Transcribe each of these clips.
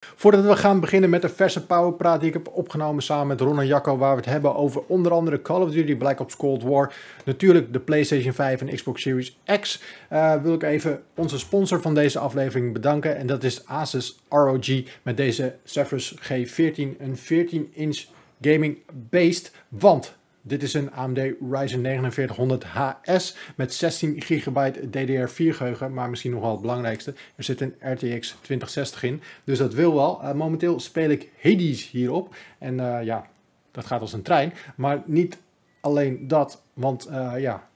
Voordat we gaan beginnen met de verse powerpraat die ik heb opgenomen samen met Ron en Jacco, waar we het hebben over onder andere Call of Duty Black Ops Cold War, natuurlijk de PlayStation 5 en Xbox Series X, uh, wil ik even onze sponsor van deze aflevering bedanken en dat is Asus ROG met deze Zephyrus G14, een 14-inch gaming based, want dit is een AMD Ryzen 4900 HS met 16 GB DDR4 geheugen, maar misschien nog wel het belangrijkste. Er zit een RTX 2060 in, dus dat wil wel. Uh, momenteel speel ik Hades hierop en uh, ja, dat gaat als een trein. Maar niet alleen dat, want uh, ja,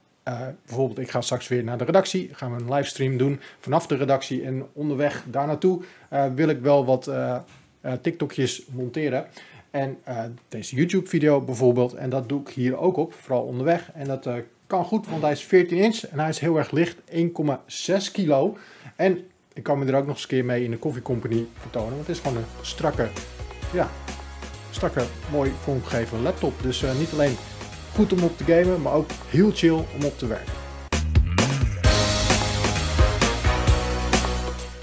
bijvoorbeeld ik ga straks weer naar de redactie, gaan we een livestream doen vanaf de redactie en onderweg daar naartoe wil ik wel wat TikTokjes monteren. En uh, deze YouTube video bijvoorbeeld. En dat doe ik hier ook op, vooral onderweg. En dat uh, kan goed, want hij is 14 inch en hij is heel erg licht, 1,6 kilo. En ik kan me er ook nog eens een keer mee in de Coffee Company vertonen. Want het is gewoon een strakke, ja, strakke, mooi vormgegeven laptop. Dus uh, niet alleen goed om op te gamen, maar ook heel chill om op te werken.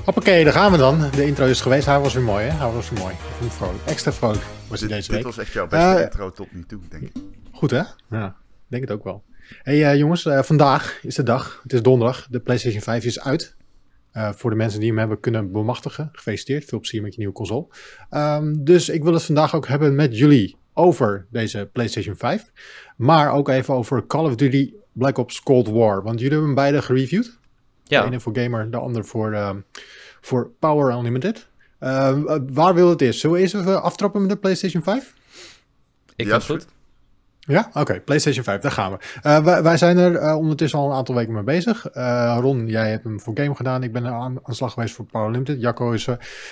Hoppakee, daar gaan we dan. De intro is geweest. Hij was weer mooi, hè? Hij was weer mooi. Vond vrolijk. Extra vrolijk was dit, deze dit week. was echt jouw beste uh, intro tot nu toe, denk ik. Goed, hè? Ja, denk het ook wel. hey, uh, jongens, uh, vandaag is de dag. Het is donderdag. De PlayStation 5 is uit. voor de mensen die hem hebben kunnen bemachtigen. Gefeliciteerd. Veel plezier met je nieuwe console. Um, dus ik wil het vandaag ook hebben met jullie over deze PlayStation 5. Maar ook even over Call of Duty Black Ops Cold War. Want jullie hebben hem beide gereviewd. Ja. De ene voor gamer, de ander voor, uh, voor Power Unlimited. Uh, waar wil het eerst? Zullen we eerst even aftrappen met de PlayStation 5? Ik ja, vind het goed. Ja? Oké, okay, PlayStation 5, daar gaan we. Uh, wij, wij, zijn er uh, ondertussen al een aantal weken mee bezig. Uh, Ron, jij hebt hem voor game gedaan. Ik ben aan, aan de slag geweest voor Limited. Jacco is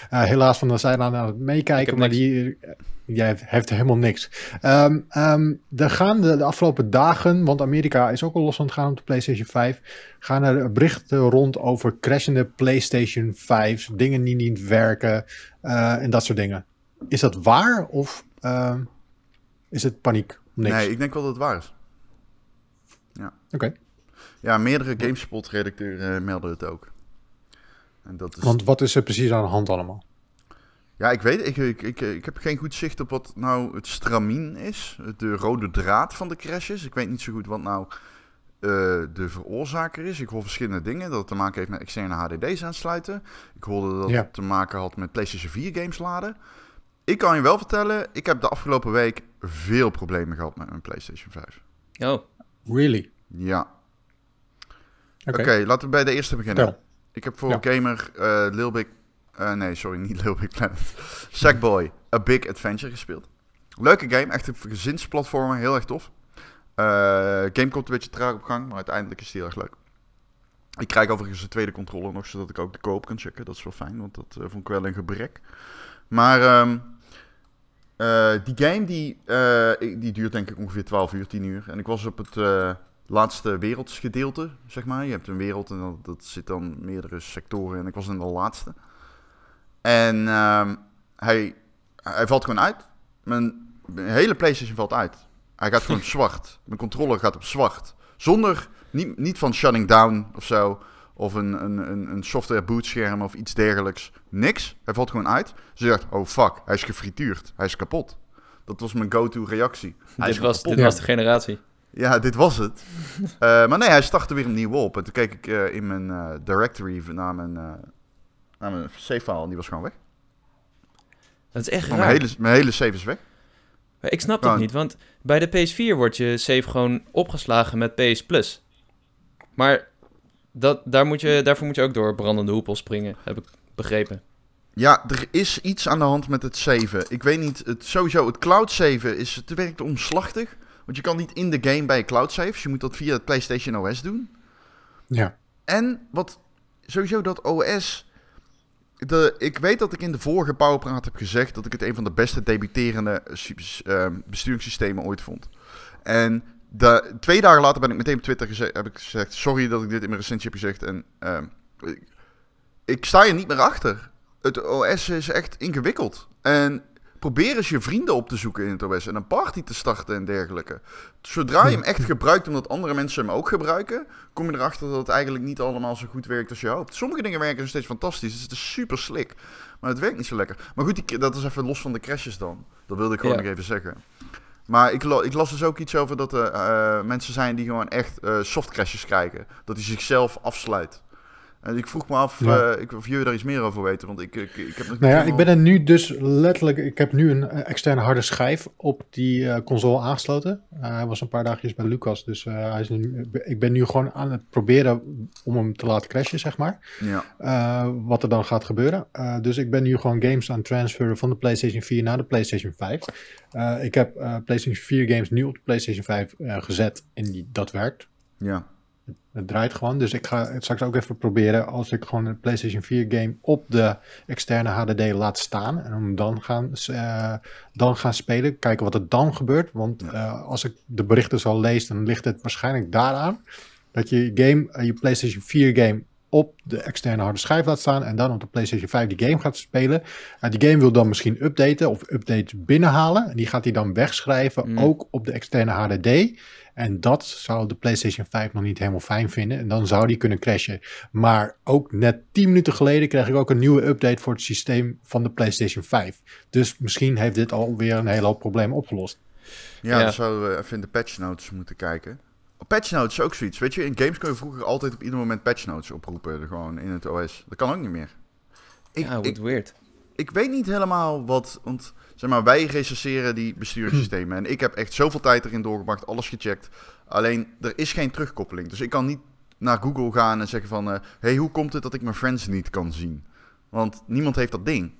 helaas van de zijlijn aan het meekijken, maar die jij heeft helemaal niks. Um, um, er gaan de, de, afgelopen dagen, want Amerika is ook al los aan het gaan op de PlayStation 5, gaan er berichten rond over crashende PlayStation 5, dingen die niet werken en dat soort dingen. Is dat waar of is het paniek? Niks. Nee, ik denk wel dat het waar is. Ja. Oké. Okay. Ja, meerdere GameSpot-redacteuren melden het ook. En dat is... Want wat is er precies aan de hand allemaal? Ja, ik weet ik, ik, ik, ik heb geen goed zicht op wat nou het stramien is. De rode draad van de crashes. Ik weet niet zo goed wat nou uh, de veroorzaker is. Ik hoor verschillende dingen. Dat het te maken heeft met externe HDD's aansluiten. Ik hoorde dat ja. het te maken had met PlayStation 4 games laden. Ik kan je wel vertellen, ik heb de afgelopen week veel problemen gehad met mijn PlayStation 5. Oh. Really? Ja. Oké, okay. laten we bij de eerste beginnen. Ik heb voor ja. gamer uh, Lil Big... Uh, nee, sorry, niet Lil Big Planet. Sackboy, A Big Adventure gespeeld. Leuke game, echt een gezinsplatformer, heel erg tof. Uh, game komt een beetje traag op gang, maar uiteindelijk is het heel erg leuk. Ik krijg overigens de tweede controller nog, zodat ik ook de koop kan checken. Dat is wel fijn, want dat uh, vond ik wel een gebrek. Maar um, uh, die game die, uh, die duurt denk ik ongeveer 12 uur, 10 uur. En ik was op het uh, laatste wereldsgedeelte, zeg maar. Je hebt een wereld en dat, dat zit dan meerdere sectoren. En ik was in de laatste. En um, hij, hij valt gewoon uit. Mijn, mijn hele PlayStation valt uit. Hij gaat gewoon zwart. Mijn controller gaat op zwart. Zonder, niet, niet van shutting down of zo. Of een, een, een software bootscherm of iets dergelijks. Niks. Hij valt gewoon uit. Ze zegt, oh fuck, hij is gefrituurd. Hij is kapot. Dat was mijn go-to reactie. Hij dit was, dit was de generatie. Ja, dit was het. uh, maar nee, hij startte weer opnieuw op. En toen keek ik uh, in mijn uh, directory naar mijn, naar mijn save file en die was gewoon weg. Dat is echt raar. Mijn hele, mijn hele save is weg. Maar ik snap het niet, want bij de PS4 wordt je save gewoon opgeslagen met PS Plus. Maar dat, daar moet je, daarvoor moet je ook door brandende hoepel springen, heb ik begrepen. Ja, er is iets aan de hand met het saven. Ik weet niet, het, sowieso het cloud saven is, het werkt omslachtig. Want je kan niet in de game bij cloud saves. Je moet dat via het PlayStation OS doen. Ja. En wat sowieso dat OS... De, ik weet dat ik in de vorige Powerpraat heb gezegd dat ik het een van de beste debuterende uh, besturingssystemen ooit vond. En de, twee dagen later ben ik meteen op Twitter gezegd, heb ik gezegd: Sorry dat ik dit in mijn recensie heb gezegd. En uh, ik, ik, sta je niet meer achter. Het OS is echt ingewikkeld. En probeer eens je vrienden op te zoeken in het OS en een party te starten en dergelijke. Zodra je hem echt gebruikt omdat andere mensen hem ook gebruiken, kom je erachter dat het eigenlijk niet allemaal zo goed werkt als je hoopt. Sommige dingen werken nog steeds fantastisch, het is super slick, maar het werkt niet zo lekker. Maar goed, die, dat is even los van de crashes dan. Dat wilde ik gewoon Ja. nog even zeggen. Maar ik, ik las dus ook iets over dat er eh, mensen zijn die gewoon echt eh soft crashes krijgen. Dat hij zichzelf afsluit. En ik vroeg me af Ja. eh, ik, of jullie daar iets meer over weten, want ik, ik, ik heb nog Nou ja, ik ben er nu dus letterlijk. Ik heb nu een eh, externe harde schijf op die eh, console aangesloten. Hij was een paar dagjes bij Lucas, dus hij is nu, ik ben nu gewoon aan het proberen om hem te laten crashen, zeg maar. Ja, wat er dan gaat gebeuren. Dus ik ben nu gewoon games aan het transferen van de PlayStation 4 naar de PlayStation 5. Eh, ik heb PlayStation 4 games nu op de PlayStation 5 eh, gezet en die, dat werkt. ja. Het draait gewoon. Dus ik ga het straks ook even proberen als ik gewoon een PlayStation 4 game op de externe HDD laat staan. En dan gaan, eh, dan gaan spelen. Kijken wat er dan gebeurt. Want eh, als ik de berichten zo lees, dan ligt het waarschijnlijk daaraan. Dat je game, eh, je PlayStation 4 game op de externe harde schijf laat staan. En dan op de PlayStation 5 die game gaat spelen. Die game wil dan misschien updaten of updates binnenhalen. En die gaat hij dan wegschrijven, Mm. ook op de externe HDD. En dat zou de PlayStation 5 nog niet helemaal fijn vinden. En dan zou die kunnen crashen. Maar ook net 10 minuten geleden kreeg ik ook een nieuwe update voor het systeem van de PlayStation 5. Dus misschien heeft dit alweer een hele hoop problemen opgelost. Ja, Ja. dan zouden we even in de patch notes moeten kijken. Patch notes is ook zoiets. Weet je, in games kon je vroeger altijd op ieder moment patch notes oproepen. Gewoon in het OS. Dat kan ook niet meer. Ik, ja, ik, wat weird. Ik weet niet helemaal wat. Want zeg maar, wij recenseren die besturingssystemen. En ik heb echt zoveel tijd erin doorgebracht, alles gecheckt. Alleen er is geen terugkoppeling. Dus ik kan niet naar Google gaan en zeggen van: hé, hey, hoe komt het dat ik mijn friends niet kan zien? Want niemand heeft dat ding.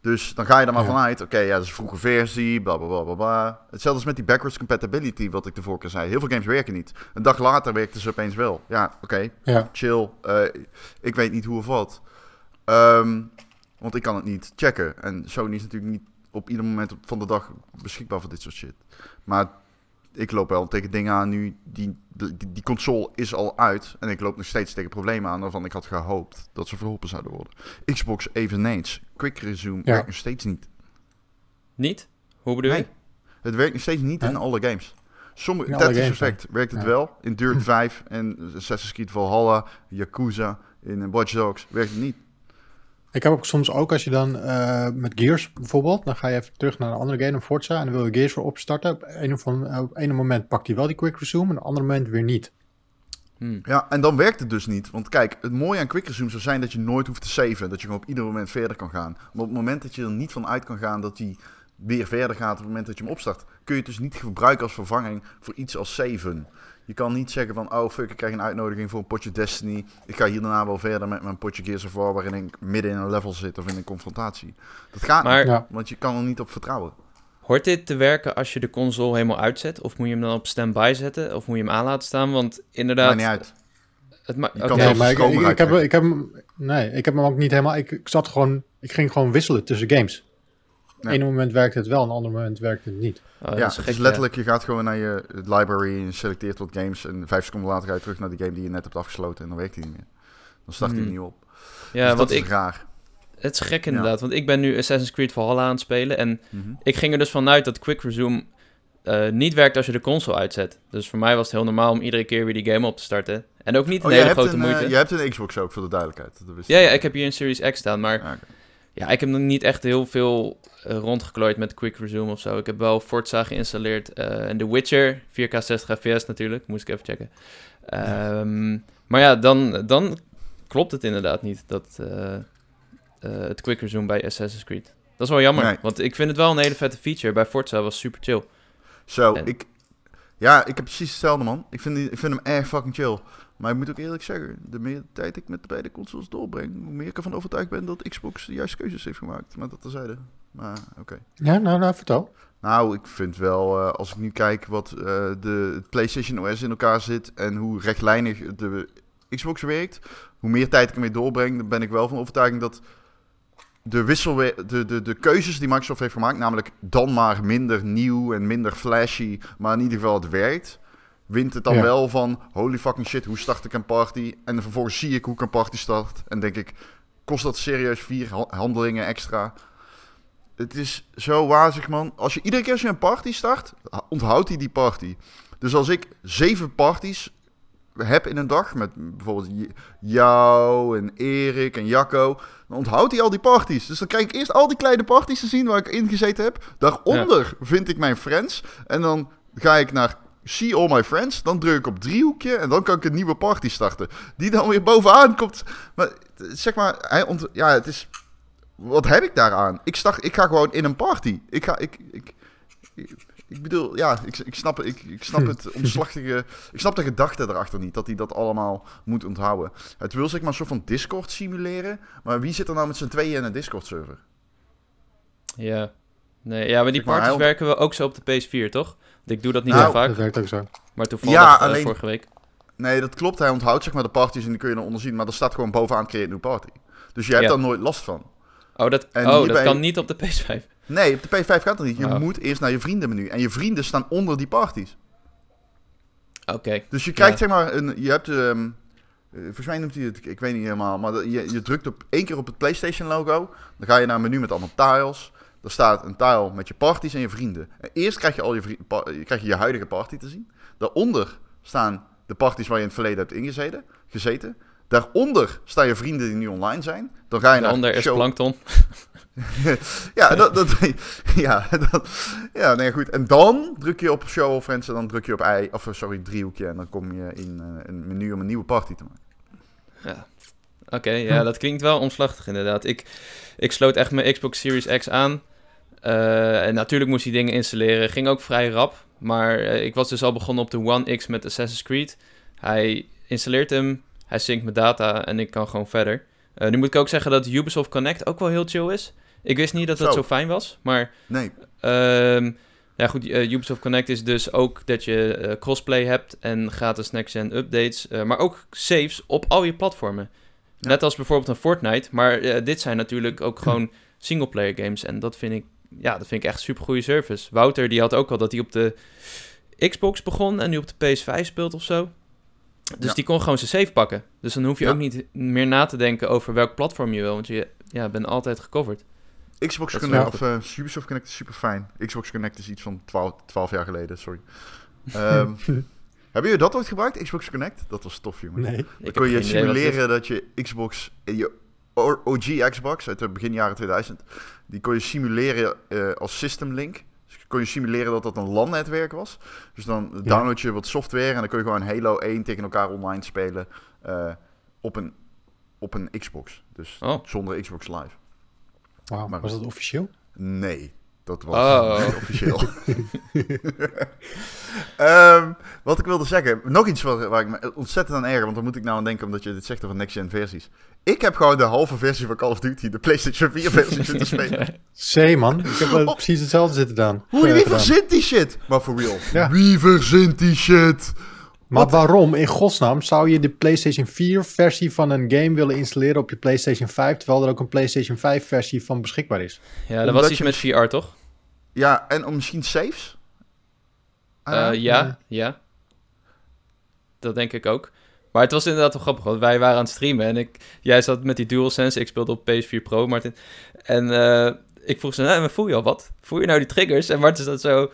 Dus dan ga je er maar Ja. vanuit, oké, ja, dat is een vroege versie, bla bla bla bla. Hetzelfde als met die backwards compatibility, wat ik de vorige keer zei. Heel veel games werken niet. Een dag later werkten ze opeens wel. Ja, oké, Ja, chill. Eh, ik weet niet hoe of wat. Ehm, want ik kan het niet checken. En Sony is natuurlijk niet op ieder moment van de dag beschikbaar voor dit soort shit. Maar ik loop wel tegen dingen aan nu. Die, die, die console is al uit. En ik loop nog steeds tegen problemen aan waarvan ik had gehoopt dat ze verholpen zouden worden. Xbox eveneens. Quick resume Ja. werkt nog steeds niet. Niet? Hoe bedoel je? Nee. Het werkt nog steeds niet Huh? in alle games. Sommige Tetris games, Effect werkt het Ja. wel. In Dirt 5 en Assassin's Creed Valhalla, Yakuza, in Watch Dogs werkt het niet. Ik heb ook soms ook als je dan eh, met Gears bijvoorbeeld, dan ga je even terug naar een andere game, een Forza, en dan wil je Gears weer opstarten. Op een, of andere- op een moment pakt hij wel die quick resume, en op een ander moment weer niet. Hm. Ja, en dan werkt het dus niet. Want kijk, het mooie aan Quick Resume zou zijn dat je nooit hoeft te saven. Dat je gewoon op ieder moment verder kan gaan. Maar op het moment dat je er niet van uit kan gaan dat hij weer verder gaat op het moment dat je hem opstart, kun je het dus niet gebruiken als vervanging voor iets als saven. Je kan niet zeggen van, oh fuck, ik krijg een uitnodiging voor een potje Destiny. Ik ga hier daarna wel verder met mijn potje Gears of War waarin ik midden in een level zit of in een confrontatie. Dat gaat Maar niet, Ja. want je kan er niet op vertrouwen. hoort dit te werken als je de console helemaal uitzet? Of moet je hem dan op standby zetten? Of moet je hem aan laten staan? Want inderdaad... Maakt niet uit. Het ma- kan Nee, maar ik, heb, ik heb hem, nee, ik heb hem ook niet helemaal. Ik, ik zat gewoon, ik ging gewoon wisselen tussen games. Ja. Ene moment werkt het wel, een ander moment werkt het niet. Oh, ja, is gek, is letterlijk, je gaat gewoon naar je library en je selecteert wat games. En vijf seconden later ga je terug naar die game die je net hebt afgesloten en dan werkt hij niet meer. Dan start hij Hmm. opnieuw op. Ja, dus dat is ik, raar. het is gek inderdaad. Want ik ben nu Assassin's Creed Valhalla aan het spelen. En Mhm. ik ging er dus vanuit dat Quick Resume eh, niet werkt als je de console uitzet. Dus voor mij was het heel normaal om iedere keer weer die game op te starten. En ook niet een Oh, jij hele hebt grote een, eh, moeite. jij hebt een Xbox ook, voor de duidelijkheid. Dat wist Ja, ik. ja, ik heb hier een Series X staan, maar Ja, oké. Ja, ik heb nog niet echt heel veel eh, rondgeklooid met Quick Resume of zo. Ik heb wel Forza geïnstalleerd eh, en The Witcher, 4K 60 fps natuurlijk, moest ik even checken. Ehm, Maar ja, dan, dan klopt het inderdaad niet, dat, eh, het Quick Resume bij Assassin's Creed. Dat is wel jammer, Nee. want ik vind het wel een hele vette feature. Bij Forza was super chill. Zo, En- ik... Ja, ik heb precies hetzelfde, man. Ik vind, die, ik vind hem erg fucking chill. Maar ik moet ook eerlijk zeggen, de meer tijd ik met beide consoles doorbreng, hoe meer ik ervan overtuigd ben dat Xbox de juiste keuzes heeft gemaakt. Maar dat terzijde. Maar, oké. Ja, nou, nou vertel. Nou, ik vind wel, eh, als ik nu kijk wat eh, de PlayStation OS in elkaar zit en hoe rechtlijnig de Xbox werkt, hoe meer tijd ik ermee doorbreng, dan ben ik wel van overtuiging dat de, wisselwe de, de, de keuzes die Microsoft heeft gemaakt, namelijk dan maar minder nieuw en minder flashy, maar in ieder geval het werkt, wint het dan Ja. wel van holy fucking shit, hoe start ik een party? En vervolgens zie ik hoe ik een party start en denk ik, kost dat serieus vier ha- handelingen extra? het is zo wazig, man. Als je iedere keer als je een party start, onthoudt hij die party. Dus als ik zeven parties heb in een dag, met bijvoorbeeld jou en Erik en Jacco, dan onthoudt hij al die parties. Dus dan krijg ik eerst al die kleine parties te zien waar ik in gezeten heb. Daaronder vind ik mijn friends. En dan ga ik naar See All My Friends. Dan druk ik op driehoekje en dan kan ik een nieuwe party starten. Die dan weer bovenaan komt. Maar zeg maar, hij ont ja, het is... Wat heb ik daaraan? Ik, start, ik ga gewoon in een party. Ik ga... Ik, ik, ik, bedoel, ja, ik, ik snap, ik, ik snap het omslachtige... Ik snap de gedachte erachter niet, dat hij dat allemaal moet onthouden. Het wil zeg maar een soort van Discord simuleren. Maar wie zit er nou met z'n tweeën in een Discord-server? Ja. Nee, ja, maar die parties werken we ook zo op de PS4, toch? Ik doe dat niet nou, heel vaak. Dat werkt ook zo. Maar toevallig ja, eh, alleen, vorige week. Nee, dat klopt. Hij onthoudt zeg maar de parties en die kun je dan onderzien. Maar er staat gewoon bovenaan create new party. Dus je hebt daar nooit last van. Oh, dat, oh, dat kan niet op de PS5? Nee, op de PS5 gaat dat niet. Je oh. moet eerst naar je vriendenmenu. En je vrienden staan onder die parties. Oké. Dus je krijgt zeg maar een... Je hebt... Um, volgens mij noemt hij het... Ik weet niet helemaal. Maar je, je drukt op één keer op het PlayStation logo. Dan ga je naar een menu met allemaal tiles. Er staat een tile met je parties en je vrienden. eerst krijg je al je, krijg je, je huidige party te zien. Daaronder staan de parties waar je in het verleden hebt ingezeten. Gezeten. Daaronder staan je vrienden die nu online zijn. Dan ga je Daaronder naar is show... Plankton. ja, dat, dat, ja, dat, ja, nee, goed. En dan druk je op Show of Friends en dan druk je op I, of sorry, driehoekje. En dan kom je in uh, een menu om een nieuwe party te maken. Ja, oké. ja, dat klinkt wel omslachtig inderdaad. Ik, ik sloot echt mijn Xbox Series X aan. Uh, en natuurlijk moest hij dingen installeren. Ging ook vrij rap. Maar uh, ik was dus al begonnen op de One X met Assassin's Creed. Hij installeert hem, hij synct mijn data en ik kan gewoon verder. Uh, nu moet ik ook zeggen dat Ubisoft Connect ook wel heel chill is. Ik wist niet dat dat zo, fijn was, maar... Nee. Uh, ja goed, Ubisoft Connect is dus ook dat je crossplay hebt en gratis next-gen updates. maar ook saves op al je platformen. Net als bijvoorbeeld een Fortnite. Maar dit zijn natuurlijk ook gewoon singleplayer games. En dat vind ik ja, dat vind ik echt super goede service. Wouter die had ook al dat hij op de Xbox begon en nu op de PS5 speelt of zo. Dus die kon gewoon zijn save pakken. Dus dan hoef je ook niet meer na te denken over welk platform je wil, want je ja, bent altijd gecoverd. Xbox Connect of uh, Ubisoft Connect is super fijn. Xbox Connect is iets van 12, 12 jaar geleden, sorry. Um, hebben jullie dat ooit gebruikt, Xbox Connect? Dat was tof, jongen. Nee. Dan kon je simuleren dat je Xbox, je OG Xbox uit de begin jaren 2000, die kon je simuleren uh, als system link. Dus kon je simuleren dat dat een LAN-netwerk was. Dus dan download je wat software en dan kun je gewoon Halo 1 tegen elkaar online spelen uh, op, een, op een Xbox. Dus oh. zonder Xbox Live. Wauw, maar was dat officieel? Nee, dat was oh. officieel. um, wat ik wilde zeggen, nog iets waar, waar ik me ontzettend aan erger, want dan moet ik nou aan denken omdat je dit zegt over next-gen versies. Ik heb gewoon de halve versie van Call of Duty, de PlayStation 4 versie zitten spelen. Zee man, ik heb oh. precies hetzelfde zitten dan. Hoe, wie verzint die shit? Maar for real, wie verzint die shit? Maar waarom in godsnaam zou je de PlayStation 4 versie van een game willen installeren op je PlayStation 5, terwijl er ook een PlayStation 5 versie van beschikbaar is? Ja, dat was iets met VR toch? Ja, en om misschien saves? Uh, ja, ja. Dat denk ik ook. Maar het was inderdaad wel grappig, want wij waren aan het streamen en ik, jij zat met die DualSense, ik speelde op PS4 Pro, Martin. En uh, ik vroeg ze, nou, voel je al wat? Voel je nou die triggers? En Martin zat zo,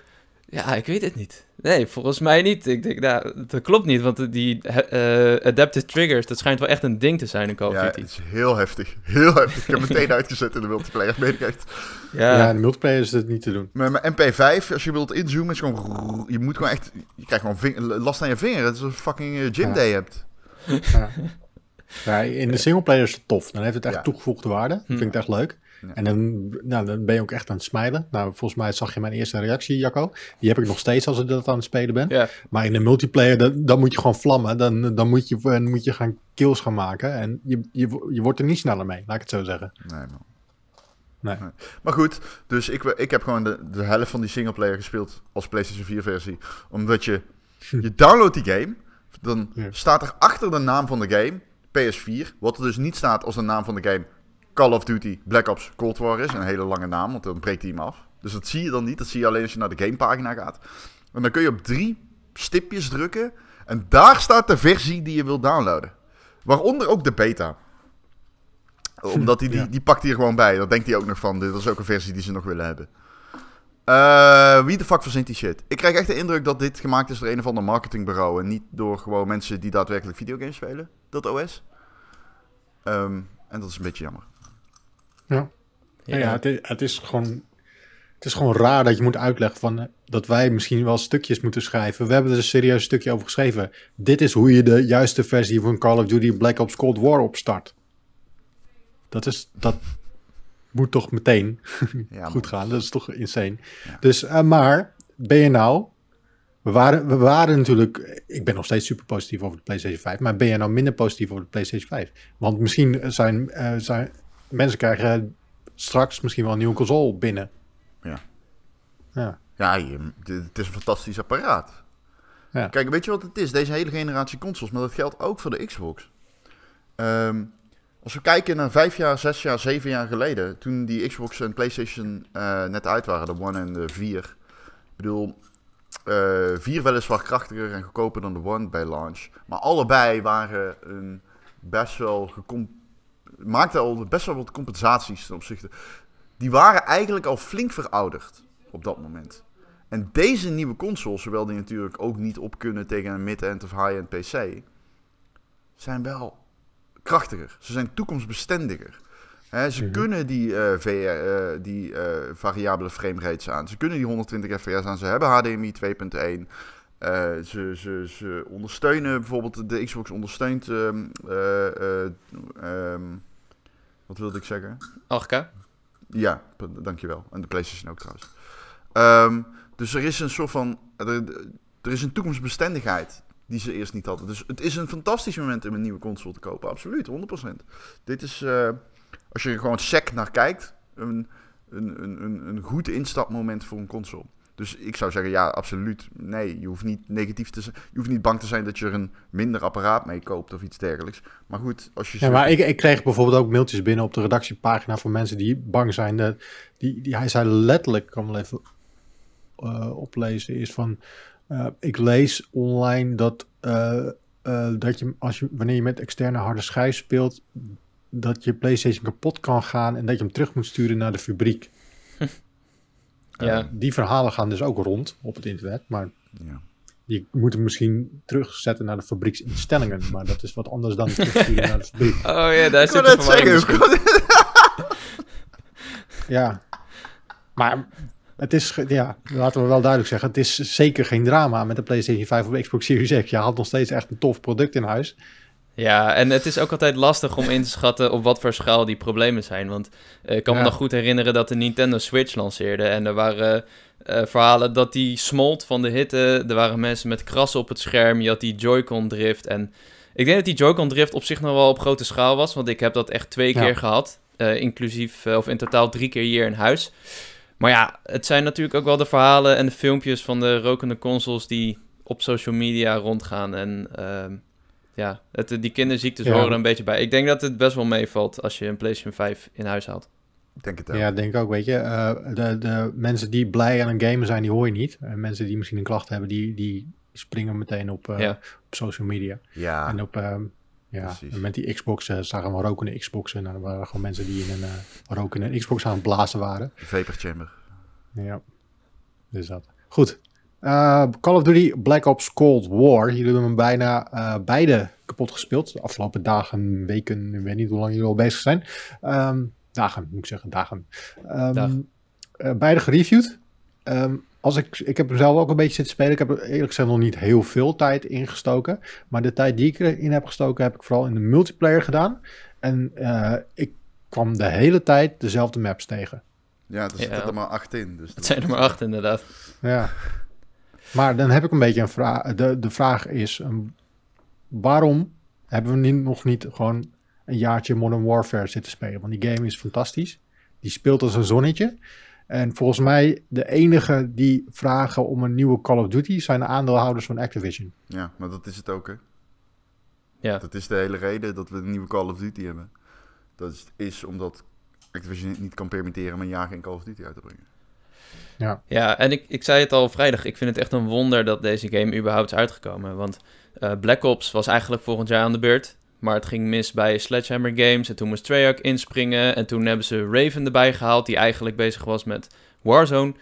ja, ik weet het niet. Nee, volgens mij niet. Ik denk, nou, dat klopt niet, want die uh, adaptive triggers, dat schijnt wel echt een ding te zijn in Call of Duty. Ja, het is heel heftig. Heel heftig. Ik heb meteen uitgezet in de multiplayer, weet ik echt. Ja. ja, in de multiplayer is het niet te doen. Maar mijn MP5, als je wilt inzoomen, is gewoon... Je moet gewoon echt... Je krijgt gewoon last aan je vinger. Het is een fucking uh, gym day hebt. Ja. ja. in de singleplayer is het tof. Dan heeft het echt toegevoegde waarde. Dat vind ik echt leuk. En dan, nou, dan ben je ook echt aan het smijlen. Nou, volgens mij zag je mijn eerste reactie, Jacco. Die heb ik nog steeds als ik dat aan het spelen ben. Ja. Maar in de multiplayer, dan, dan moet je gewoon vlammen. Dan, dan moet, je, dan moet je gaan kills gaan maken. En je, je, je wordt er niet sneller mee, laat ik het zo zeggen. Nee, man. Nee. Maar goed, dus ik, ik heb gewoon de, de helft van die singleplayer gespeeld als PlayStation 4 versie. Omdat je, je downloadt die game, dan staat er achter de naam van de game PS4, wat er dus niet staat als de naam van de game Call of Duty Black Ops Cold War is. Een hele lange naam, want dan breekt hij hem af. Dus dat zie je dan niet. Dat zie je alleen als je naar de gamepagina gaat. En dan kun je op drie stipjes drukken. En daar staat de versie die je wilt downloaden. Waaronder ook de beta. Omdat hij die, die pakt hij er gewoon bij. Dat denkt hij ook nog van. Dit is ook een versie die ze nog willen hebben. Uh, wie de fuck verzint die shit? Ik krijg echt de indruk dat dit gemaakt is door een of ander marketingbureau. En niet door gewoon mensen die daadwerkelijk videogames spelen. Dat OS. Um, en dat is een beetje jammer. Ja. Ja, ja het, is, het, is, gewoon, het is gewoon raar dat je moet uitleggen van, eh, dat wij misschien wel stukjes moeten schrijven. We hebben er een serieus stukje over geschreven. Dit is hoe je de juiste versie van Call of Duty Black Ops Cold War opstart. Dat is, dat moet toch meteen ja, goed gaan. Dat is toch insane. Dus, uh, maar ben je nou we waren, we waren natuurlijk, ik ben nog steeds super positief over de PlayStation 5, maar ben je nou minder positief over de PlayStation 5? Want misschien zijn, uh, zijn mensen krijgen straks misschien wel een nieuwe console binnen. Ja. Ja, ja het is een fantastisch apparaat. Ja. Kijk, weet je wat het is? Deze hele generatie consoles, maar dat geldt ook voor de Xbox. Um, als we kijken naar vijf jaar, zes jaar, zeven jaar geleden, toen die Xbox en PlayStation uh, net uit waren, de One en de 4. Ik bedoel, uh, vier weliswaar krachtiger en goedkoper dan de One bij launch. Maar allebei waren een best wel maakten al best wel wat compensaties ten opzichte. Die waren eigenlijk al flink verouderd op dat moment. En deze nieuwe consoles, zowel die natuurlijk ook niet op kunnen tegen een mid-end of high-end PC, zijn wel krachtiger. Ze zijn toekomstbestendiger. ze mhm. kunnen die, uh, eh, VR, uh, eh, die uh, variabele frames aan. Ze kunnen die 120 fps aan. Ze hebben HDMI 2.1. ze, ze, ze ondersteunen bijvoorbeeld, de Xbox ondersteunt. Um, um, wat wilde ik zeggen? 8K? Ja, dankjewel. En de PlayStation ook trouwens. Um, dus er is een soort van. Er, er is een toekomstbestendigheid die ze eerst niet hadden. Dus het is een fantastisch moment om een nieuwe console te kopen. Absoluut, 100%. Dit is, als je er gewoon sec naar kijkt, een, een, een, een goed instapmoment voor een console. Dus ik zou zeggen, ja, absoluut. Nee, je hoeft niet negatief te zijn. Je hoeft niet bang te zijn dat je er een minder apparaat mee koopt of iets dergelijks. Maar goed, als je. Ja, maar ik, ik kreeg bijvoorbeeld ook mailtjes binnen op de redactiepagina voor mensen die bang zijn. Dat, die, die, hij zei letterlijk, ik kan wel even uh, oplezen, is van. Uh, ik lees online dat, uh, uh, dat je, als je, wanneer je met externe harde schijf speelt, dat je PlayStation kapot kan gaan en dat je hem terug moet sturen naar de fabriek. ja. die verhalen gaan dus ook rond op het internet, maar ja. je moet hem misschien terugzetten naar de fabrieksinstellingen, maar dat is wat anders dan terugsturen naar de fabriek. Oh ja, daar zit het zeggen. ja, maar het is, ja, laten we wel duidelijk zeggen, het is zeker geen drama met de PlayStation 5 of Xbox Series X. Je had nog steeds echt een tof product in huis. Ja, en het is ook altijd lastig om in te schatten op wat voor schaal die problemen zijn. Want uh, ik kan me nog goed herinneren dat de Nintendo Switch lanceerde. En er waren uh, verhalen dat die smolt van de hitte. Er waren mensen met krassen op het scherm. Je had die Joy-Con drift. En ik denk dat die Joy-Con drift op zich nog wel op grote schaal was. Want ik heb dat echt twee keer gehad. Uh, inclusief, of in totaal drie keer hier in huis. Maar ja, het zijn natuurlijk ook wel de verhalen en de filmpjes van de rokende consoles die op social media rondgaan. En uh, ja, het, die kinderziektes ja. horen er een beetje bij. Ik denk dat het best wel meevalt als je een PlayStation 5 in huis haalt. Ik denk het ook. Ja, denk ook, weet je. Uh, de, de mensen die blij aan een game zijn, die hoor je niet. En mensen die misschien een klacht hebben, die, die springen meteen op, uh, ja. op social media. Ja. En op, uh, ja, en met die Xbox uh, zagen we rokende Xboxen. En er waren gewoon mensen die in een uh, rokende Xbox aan het blazen waren. Vapor chamber. Ja, dus dat. Goed. Uh, Call of Duty Black Ops Cold War. Jullie hebben hem bijna uh, beide kapot gespeeld. De afgelopen dagen, weken, ik weet niet hoe lang jullie al bezig zijn. Um, dagen, moet ik zeggen, dagen. Um, uh, beide gereviewd. Um, als ik, ik heb zelf ook een beetje zitten spelen. Ik heb er eerlijk gezegd nog niet heel veel tijd in gestoken. Maar de tijd die ik erin heb gestoken, heb ik vooral in de multiplayer gedaan. En ik kwam de hele tijd dezelfde maps tegen. Ja, er zitten er maar acht in. Dus het zijn er maar acht, inderdaad. Ja. Maar dan heb ik een beetje een vraag. De, de vraag is: um, waarom hebben we nu nog niet gewoon een jaartje Modern Warfare zitten spelen? Want die game is fantastisch. Die speelt als een zonnetje. En volgens mij de enige die vragen om een nieuwe Call of Duty zijn de aandeelhouders van Activision. Ja, maar dat is het ook, hè? Ja. Dat is de hele reden dat we een nieuwe Call of Duty hebben. Dat is, is omdat Activision niet kan permitteren om een jaar geen Call of Duty uit te brengen. Ja, ja en ik, ik zei het al vrijdag, ik vind het echt een wonder dat deze game überhaupt is uitgekomen. Want uh, Black Ops was eigenlijk volgend jaar aan de beurt. Maar het ging mis bij Sledgehammer Games. En toen moest Treyarch inspringen. En toen hebben ze Raven erbij gehaald, die eigenlijk bezig was met Warzone.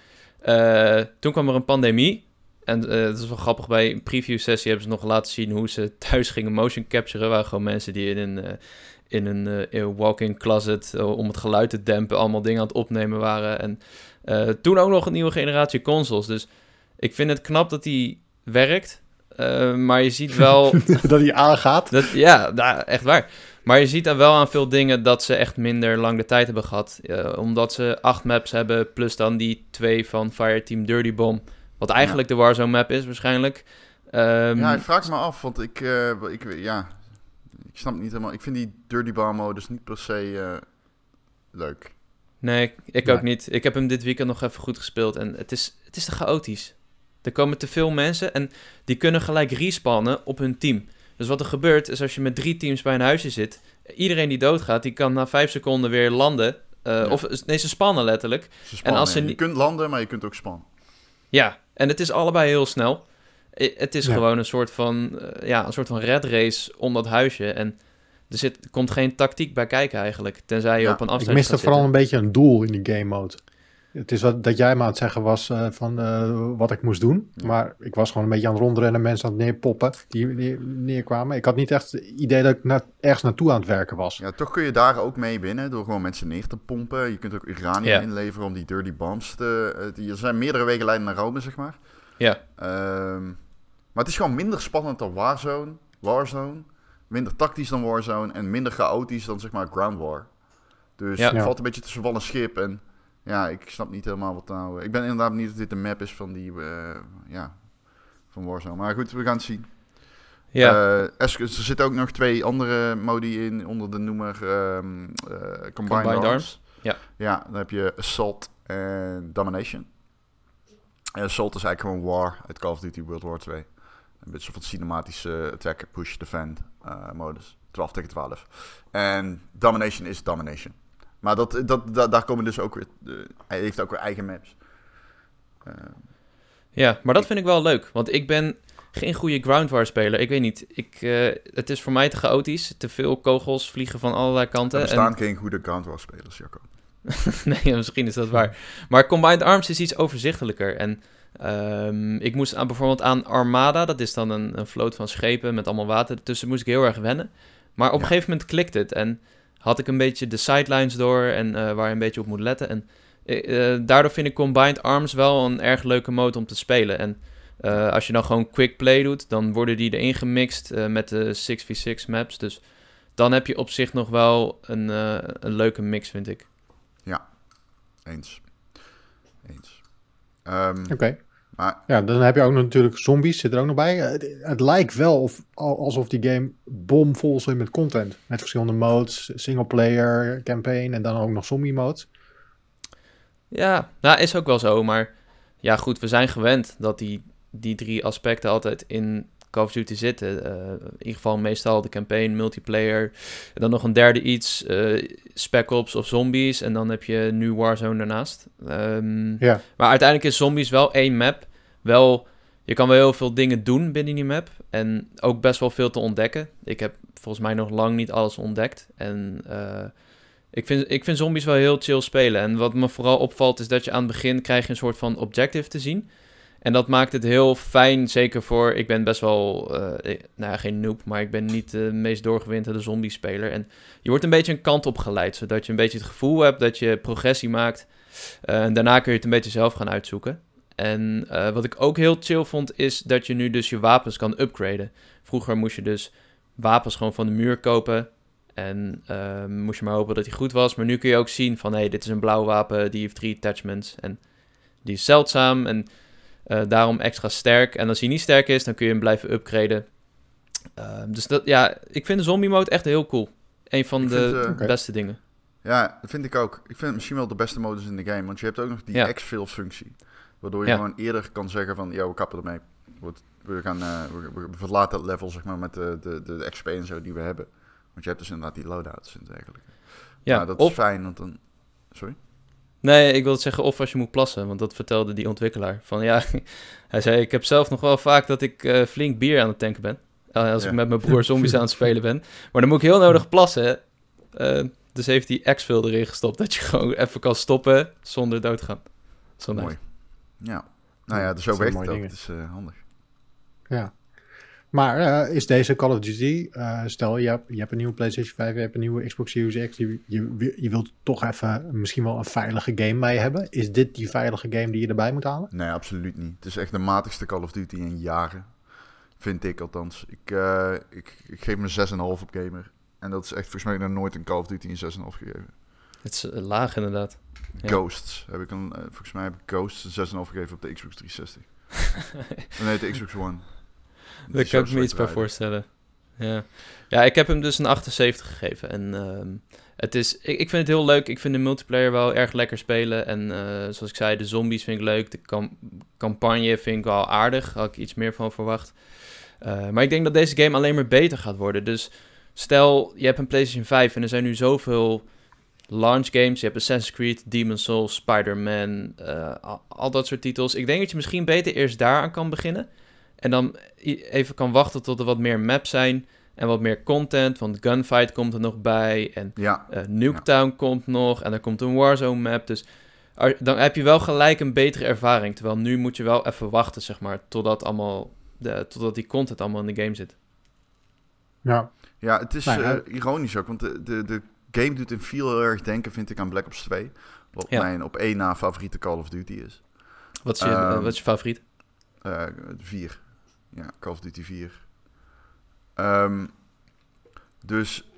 Uh, toen kwam er een pandemie. En uh, dat is wel grappig, bij een preview sessie hebben ze nog laten zien hoe ze thuis gingen motion capturen. Waar gewoon mensen die in een, in een walk-in closet, om het geluid te dempen, allemaal dingen aan het opnemen waren. En toen ook nog een nieuwe generatie consoles. Dus ik vind het knap dat die werkt. maar je ziet wel... dat hij aangaat? Dat, ja, nou, echt waar. Maar je ziet dan wel aan veel dingen dat ze echt minder lang de tijd hebben gehad. omdat ze acht maps hebben, plus dan die twee van Fireteam Dirty Bomb... Wat eigenlijk de Warzone map is waarschijnlijk. Um, ja, ik vraag me af, want ik, uh, ik, ja, ik snap niet helemaal. Ik vind die Dirty Bar modus niet per se uh, leuk. Nee, ik ook niet. Ik heb hem dit weekend nog even goed gespeeld en het is, het is te chaotisch. Er komen te veel mensen en die kunnen gelijk respawnen op hun team. Dus wat er gebeurt is als je met drie teams bij een huisje zit, iedereen die doodgaat, die kan na vijf seconden weer landen. Uh, ja. Of nee, ze spannen letterlijk. Ze spannen, en als ze. Je kunt landen, maar je kunt ook spannen. Ja, en het is allebei heel snel. Het is gewoon een soort van, uh, ja, een soort van red race om dat huisje. En er, zit, er komt geen tactiek bij kijken eigenlijk, tenzij je ja, op een afstand Ik miste vooral een beetje een doel in die game mode. Het is wat dat jij me aan het zeggen was uh, van uh, wat ik moest doen. Maar ik was gewoon een beetje aan het rondrennen, mensen aan het neerpoppen die neer, neerkwamen. Ik had niet echt het idee dat ik na, ergens naartoe aan het werken was. Ja, toch kun je daar ook mee winnen door gewoon mensen neer te pompen. Je kunt ook uranium inleveren om die dirty bombs te... Die, er zijn meerdere wegen leiden naar Rome, zeg maar. Ja. Um, maar het is gewoon minder spannend dan Warzone. Warzone. Minder tactisch dan Warzone. En minder chaotisch dan zeg maar Ground War. Dus ja. het valt een beetje tussen wal en schip. En ja, ik snap niet helemaal wat nou... Ik ben inderdaad niet dat dit een map is van die... Uh, ja, van Warzone. Maar goed, we gaan het zien. Ja. Uh, er zitten ook nog twee andere modi in onder de noemer um, uh, Combined, Combined Arms. Arms. Ja. ja, dan heb je Assault en Domination. En Assault is eigenlijk gewoon War uit Call of Duty World War 2. Een beetje van cinematische attack, push, defend uh, modus. 12 tegen 12. En Domination is Domination. Maar dat, dat, dat, daar komen dus ook weer... Uh, hij heeft ook weer eigen maps. Uh, ja, maar dat vind ik wel leuk. Want ik ben geen goede ground war speler. Ik weet niet. Ik, uh, het is voor mij te chaotisch. Te veel kogels vliegen van allerlei kanten. Er bestaan en... geen goede ground war spelers, Jacco. nee, misschien is dat waar. Maar Combined Arms is iets overzichtelijker. En um, ik moest aan, bijvoorbeeld aan Armada, dat is dan een, een vloot van schepen met allemaal water ertussen, moest ik heel erg wennen. Maar op ja. een gegeven moment klikt het en had ik een beetje de sidelines door en uh, waar je een beetje op moet letten. En uh, daardoor vind ik Combined Arms wel een erg leuke mode om te spelen. En uh, als je dan gewoon quick play doet, dan worden die erin gemixt met de 6v6 maps. Dus dan heb je op zich nog wel een, een leuke mix, vind ik. Ja, eens. Eens. Um, Oké. Okay. Maar... Ja, dan heb je ook nog natuurlijk zombies, zit er ook nog bij. Het, het lijkt wel of, alsof die game bomvol zit met content. Met verschillende modes, singleplayer, campaign en dan ook nog zombie modes. Ja, nou is ook wel zo, maar ja goed, we zijn gewend dat die, die drie aspecten altijd in Call of Duty zitten. Uh, in ieder geval meestal de campaign, multiplayer. En dan nog een derde iets, uh, Spec Ops of Zombies. En dan heb je nu Warzone daarnaast. Um, ja. Maar uiteindelijk is Zombies wel één map. Wel, je kan wel heel veel dingen doen binnen die map. En ook best wel veel te ontdekken. Ik heb volgens mij nog lang niet alles ontdekt. En... Uh, ik vind, ik vind zombies wel heel chill spelen. En wat me vooral opvalt is dat je aan het begin krijg je een soort van objective te zien. En dat maakt het heel fijn, zeker voor... Ik ben best wel, uh, nou ja, geen noob, maar ik ben niet de meest doorgewinterde zombie-speler. En je wordt een beetje een kant op geleid, zodat je een beetje het gevoel hebt dat je progressie maakt. Uh, en daarna kun je het een beetje zelf gaan uitzoeken. En uh, wat ik ook heel chill vond, is dat je nu dus je wapens kan upgraden. Vroeger moest je dus wapens gewoon van de muur kopen. En moest je maar hopen dat die goed was. Maar nu kun je ook zien van, hé, hey, dit is een blauw wapen, die heeft drie attachments. En die is zeldzaam en... Uh, daarom extra sterk. En als hij niet sterk is, dan kun je hem blijven upgraden. Uh, dus dat, ja, ik vind de zombie mode echt heel cool. Een van ik de vind, uh, okay. beste dingen. Ja, dat vind ik ook. Ik vind het misschien wel de beste modus in de game. Want je hebt ook nog die ja. exfil functie. Waardoor je ja. gewoon eerder kan zeggen van, ja, we kappen ermee. We, gaan, we, we, verlaten het level zeg maar, met de, de, de XP en zo die we hebben. Want je hebt dus inderdaad die loadouts en dergelijke. Ja, maar dat of... is fijn, want dan... Sorry? Nee, ik wil zeggen of als je moet plassen, want dat vertelde die ontwikkelaar. Van ja, hij zei, ik heb zelf nog wel vaak dat ik uh, flink bier aan het tanken ben. eh, als Ja. ik met mijn broer zombies aan het spelen ben. Maar dan moet ik heel nodig plassen. Eh, dus heeft die X-Fill erin gestopt. Dat je gewoon even kan stoppen zonder dood te gaan. Zo. Mooi. Ja. Nou ja, dat zo werkt het mooie ook. Het is eh, handig. Ja. Maar eh, is deze Call of Duty, eh, stel je hebt, je hebt een nieuwe PlayStation 5, je hebt een nieuwe Xbox Series X, je, je, je wilt toch even misschien wel een veilige game bij hebben. Is dit die veilige game die je erbij moet halen? Nee, absoluut niet. Het is echt de matigste Call of Duty in jaren. Vind ik althans. Ik, eh, ik, ik geef me 6,5 op gamer. En dat is echt volgens mij nog nooit een Call of Duty een 6,5 gegeven. Het is laag inderdaad. Ja. Ghosts heb ik een, volgens mij heb ik Ghosts een 6,5 gegeven op de Xbox 360. nee, de Xbox One. Daar kan ik me iets bij voorstellen. Ja. ja, ik heb hem dus een 78 gegeven. En ehm, het is, ik, ik vind het heel leuk. Ik vind de multiplayer wel erg lekker spelen. En eh, zoals ik zei, de zombies vind ik leuk. De cam- campagne vind ik wel aardig. Had ik iets meer van verwacht. Eh, maar ik denk dat deze game alleen maar beter gaat worden. Dus stel, je hebt een PlayStation 5 en er zijn nu zoveel launch games. Je hebt Assassin's Creed, Demon's Souls, Spider-Man, eh, al, al dat soort titels. Ik denk dat je misschien beter eerst daaraan kan beginnen. En dan even kan wachten tot er wat meer maps zijn en wat meer content. Want Gunfight komt er nog bij en Ja, eh Nuketown komt nog en er komt een Warzone map. Dus dan heb je wel gelijk een betere ervaring. Terwijl nu moet je wel even wachten, zeg maar, totdat, allemaal de, totdat die content allemaal in de game zit. Ja. ja het is Nou ja. eh, ironisch ook, want de, de, de game doet in veel heel erg denken, vind ik, aan Black Ops 2. Wat Ja. mijn op één na favoriete Call of Duty is. Wat is je, eh, Ehm, wat is je favoriet? Eh, vier. Ja, Call of Duty 4. Ehm, dus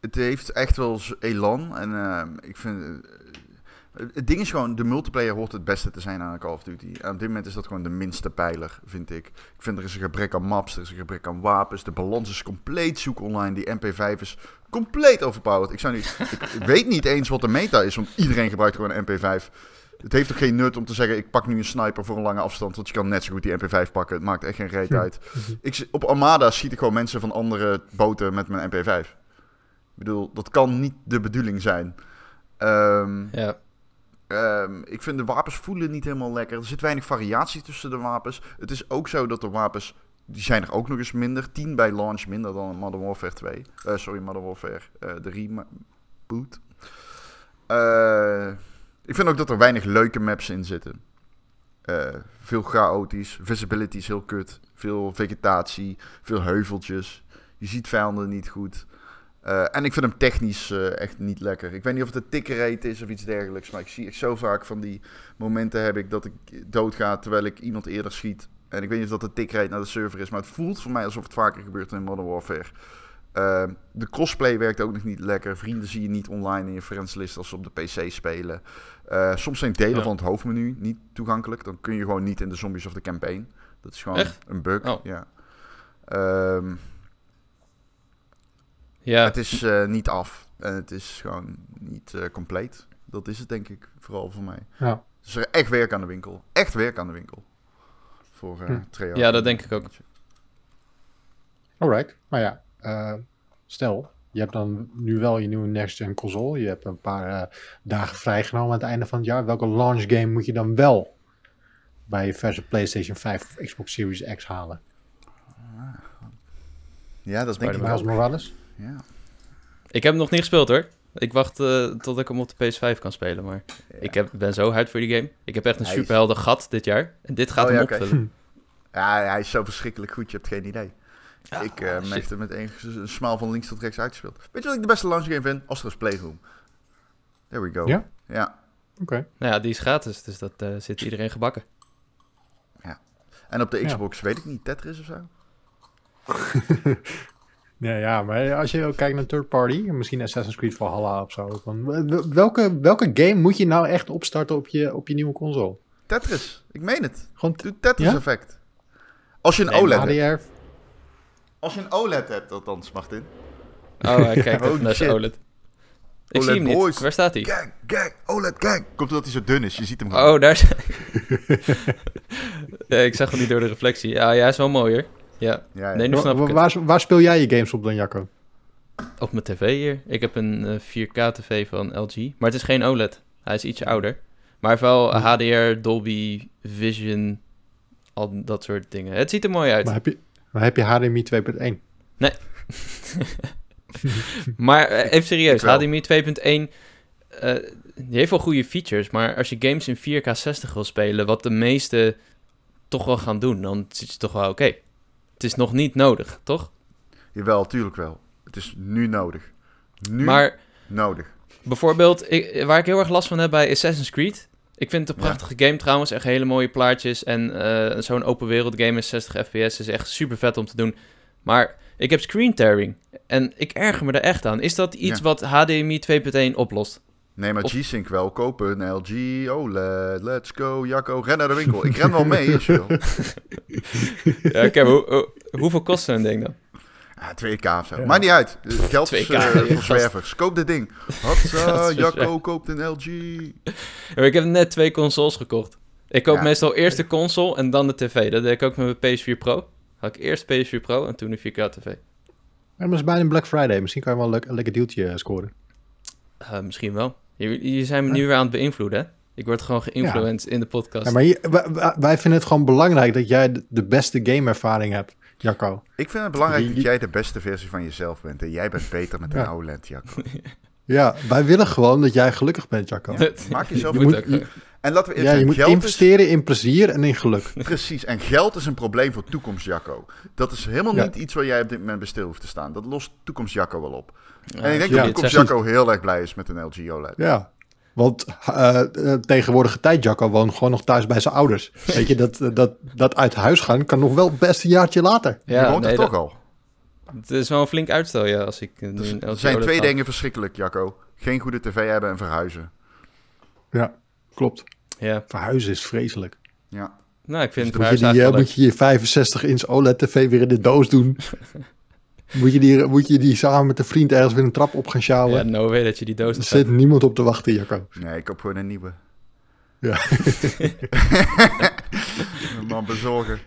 het heeft echt wel elan. En ehm, ik vind... eh, het ding is gewoon, de multiplayer hoort het beste te zijn aan Call of Duty. En op dit moment is dat gewoon de minste pijler, vind ik. Ik vind er is een gebrek aan maps, er is een gebrek aan wapens. De balans is compleet zoek online. Die MP5 is compleet overpowered. Ik, zou niet, ik weet niet eens wat de meta is, want iedereen gebruikt gewoon een MP5. Het heeft ook geen nut om te zeggen, ik pak nu een sniper voor een lange afstand, want je kan net zo goed die MP5 pakken. Het maakt echt geen reet uit. Ik, op Armada schiet ik gewoon mensen van andere boten met mijn MP5. Ik bedoel, dat kan niet de bedoeling zijn. Ehm, Ja, Ehm, ik vind de wapens voelen niet helemaal lekker. Er zit weinig variatie tussen de wapens. Het is ook zo dat de wapens, die zijn er ook nog eens minder. 10 bij launch minder dan in Modern Warfare 2. Eh, sorry, Modern Warfare eh, de reboot. Eh, ik vind ook dat er weinig leuke maps in zitten. Eh, veel chaotisch. Visibility is heel kut. Veel vegetatie. Veel heuveltjes. Je ziet vijanden niet goed. Eh, en ik vind hem technisch eh, echt niet lekker. Ik weet niet of het een tickerrate is of iets dergelijks. Maar ik zie echt zo vaak van die momenten heb ik dat ik doodga terwijl ik iemand eerder schiet. En ik weet niet of dat de tickrate naar de server is. Maar het voelt voor mij alsof het vaker gebeurt in Modern Warfare. Eh, de crossplay werkt ook nog niet lekker. Vrienden zie je niet online in je friendslist als ze op de PC spelen. Eh, soms zijn delen Ja. van het hoofdmenu niet toegankelijk. Dan kun je gewoon niet in de zombies of de campaign. Dat is gewoon Echt? een bug. Oh. Ja. Ehm, ja. het is eh, niet af. En het is gewoon niet eh, compleet. Dat is het denk ik, vooral voor mij. Ja. Dus er is echt werk aan de winkel. Echt werk aan de winkel. Voor eh Hm. Ja, dat denk ik ook. Alright. Maar ja, eh, stel, je hebt dan nu wel je nieuwe next-gen console. Je hebt een paar eh, dagen vrijgenomen aan het einde van het jaar. Welke launch game moet je dan wel bij je verse PlayStation 5 of Xbox Series X halen? Ja, dat denk ik wel. Morales? Ja. Ik heb hem nog niet gespeeld hoor. Ik wacht eh, tot ik hem op de PS5 kan spelen. Maar ik heb, ben zo hard voor die game. Ik heb echt een superhelden gat dit jaar. En dit gaat Oh, hem ja, opvullen. ja, hij is zo verschrikkelijk goed. Je hebt geen idee. Ja, ik heb er met een, een smaal van links tot rechts uitgespeeld. Weet je wat ik de beste launch game vind? Astro's Playroom. There we go. Ja? Ja. Oké. Nou ja, die is gratis. Dus dat eh, zit iedereen gebakken. En op de Ja. Xbox, weet ik niet, Tetris of zo? Ja, ja, maar als je ook kijkt naar third party, misschien Assassin's Creed Valhalla of zo. Van, welke, welke game moet je nou echt opstarten op je, op je nieuwe console? Tetris, ik meen het. Gewoon Tetris Ja? effect. Als je een Nee, OLED hebt. Als je een OLED hebt, althans, Martin. Oh, hij kijkt Oh, even naar zijn shit. OLED. Ik OLED zie hem niet. Waar staat hij? Gang, gang, OLED, gang. Komt omdat hij zo dun is, je ziet hem gewoon. Oh, daar is ja, ik zag hem niet door de reflectie. Ja, ja, hij is wel mooi hoor. Ja, Ja, ja. nee, nu Wa- snap ik wa- het. waar, waar speel jij je games op dan, Jacco? Op mijn tv hier. Ik heb een eh, 4K-tv van LG. Maar het is geen OLED. Hij is ietsje ouder. Maar hij heeft wel. HDR, Dolby Vision, al dat soort dingen. Het ziet er mooi uit. Maar heb je, Dan heb je HDMI 2.1. Nee. maar uh, even serieus, HDMI 2.1, uh, die heeft wel goede features, maar als je games in 4K 60 wil spelen, wat de meeste toch wel gaan doen, dan zit je toch wel oké. Het is nog niet nodig, toch? Jawel, tuurlijk wel. Het is nu nodig. Nu maar, nodig. Bijvoorbeeld, ik, waar ik heel erg last van heb bij Assassin's Creed. Ik vind het een prachtige game trouwens, echt hele mooie plaatjes. En uh, zo'n open wereld game is 60 fps is echt super vet om te doen. Maar ik heb screen tearing en ik erger me er echt aan. Is dat iets wat HDMI 2.1 oplost? Nee, maar G-Sync wel. Kopen een LG OLED. Let's go, Jacco. Ren naar de winkel. Ik ren wel mee als je wil. ja, oké. Hoe, hoeveel kost zo'n ding dan? Ja, 2K of zo. Ja. Maakt niet uit. Geld 2K, is uh, voor zwervers. Koop dit ding. Hatsa, Jacco koopt een LG. Ik heb net twee consoles gekocht. Ik koop meestal eerst de console en dan de tv. Dat deed ik ook met mijn PS4 Pro. Had ik eerst PS4 Pro en toen de 4K tv. Maar is bijna Black Friday. Misschien kan je wel een, lekker, een lekker deeltje scoren. Uh, misschien wel. Je, je zijn me nu weer aan het beïnvloeden, hè? Ik word gewoon geïnfluenced in de podcast. Ja, maar hier, wij, vinden het gewoon belangrijk dat jij de beste gameervaring hebt, Jacco. Ik vind het belangrijk dat jij de beste versie van jezelf bent. En jij bent beter met een OLED, Jacco. Ja, wij willen gewoon dat jij gelukkig bent, Jacco. maak jezelf je moet, je, En laten we ja, je moet investeren in plezier en in geluk. Precies, en geld is een probleem voor toekomst, Jacco. Dat is helemaal niet iets waar jij op dit moment bij stil hoeft te staan. Dat lost toekomst Jacco wel op. en ik denk dat toekomst Jacco heel erg blij is met een LG OLED. Ja, want uh, tegenwoordige tijd, Jacco woont gewoon nog thuis bij zijn ouders. Weet je, dat, dat, dat uit huis gaan kan nog wel best een jaartje later. Ja, Je woont nee, er toch al? Het is wel een flink uitstel, ja, als ik nu dus Er zijn twee dingen verschrikkelijk, Jacco. Geen goede tv hebben en verhuizen. Ja, klopt. Ja. Verhuizen is vreselijk. Ja. Nou, ik vind dus moet, je die, moet je je 65 inch OLED-tv weer in de doos doen. moet, je die, moet je die samen met een vriend ergens weer een trap op gaan sjouwen. Ja, no way dat je die doos... Er zit niemand op te wachten, Jacco. Nee, ik koop gewoon een nieuwe. Ja. een man bezorgen.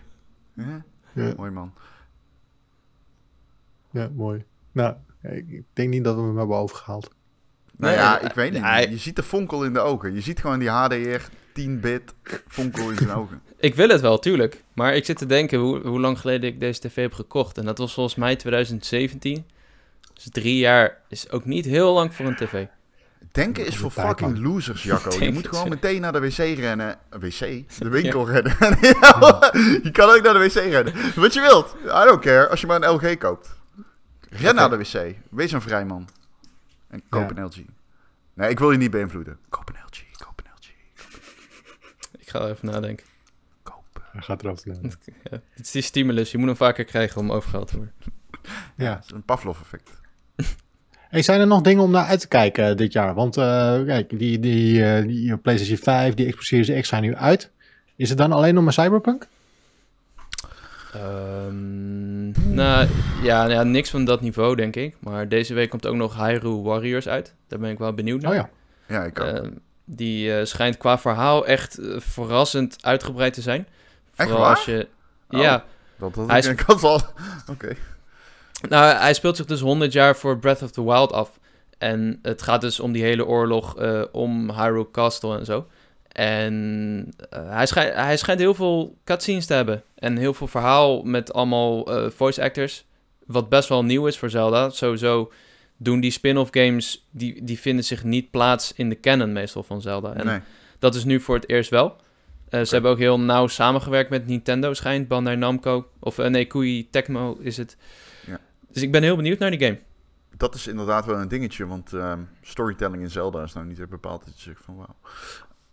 Ja? ja? Mooi man. Ja, mooi. Nou, ik denk niet dat we hem hebben overgehaald. Nou ja, ik weet niet. Je ziet de fonkel in de ogen. Je ziet gewoon die HDR 10-bit fonkel in zijn ogen. Ik wil het wel, tuurlijk. Maar ik zit te denken hoe, hoe lang geleden ik deze tv heb gekocht. En dat was volgens mij 2017. Dus drie jaar is ook niet heel lang voor een tv. Denken is voor fucking losers, Jacco. Je moet gewoon meteen naar de wc rennen. Wc? De winkel rennen. je kan ook naar de wc rennen. Wat je wilt. I don't care. Als je maar een LG koopt. Ren naar de wc. Wees een vrij man. En koop een LG. Nee, ik wil je niet beïnvloeden. Koop een LG. Ga even nadenken. Koop. Hij gaat erover nadenken. Ja, het is die stimulus. Je moet hem vaker krijgen om overgehaald te worden. Ja. Het is een Pavlov-effect. Hey, zijn er nog dingen om naar uit te kijken eh, dit jaar? Want uh, kijk, die, die, uh, die PlayStation 5, die Xbox Series X zijn nu uit. Is het dan alleen nog maar Cyberpunk? Um, nou ja, ja, niks van dat niveau, denk ik. Maar deze week komt ook nog Hyrule Warriors uit. Daar ben ik wel benieuwd naar. Oh ja. Ja, ik ook. Uh, die uh, schijnt qua verhaal echt uh, verrassend uitgebreid te zijn. Echt waar? als je... Oh, ja. Dat had hij ik al. Oké. Okay. Nou, hij speelt zich dus 100 jaar voor Breath of the Wild af. En het gaat dus om die hele oorlog om Hyrule Castle en zo. En hij, schijnt, hij schijnt heel veel cutscenes te hebben. En heel veel verhaal met allemaal voice actors. Wat best wel nieuw is voor Zelda. Sowieso doen die spin-off games... Die, die vinden zich niet plaats in de canon meestal van Zelda. En nee. dat is nu voor het eerst wel. Uh, ze hebben ook heel nauw samengewerkt met Nintendo, schijnt. Bandai Namco. Of nee, Koei Tecmo is het. Ja. Dus ik ben heel benieuwd naar die game. Dat is inderdaad wel een dingetje. Want um, storytelling in Zelda is nou niet echt bepaald dat je zegt van... Wauw.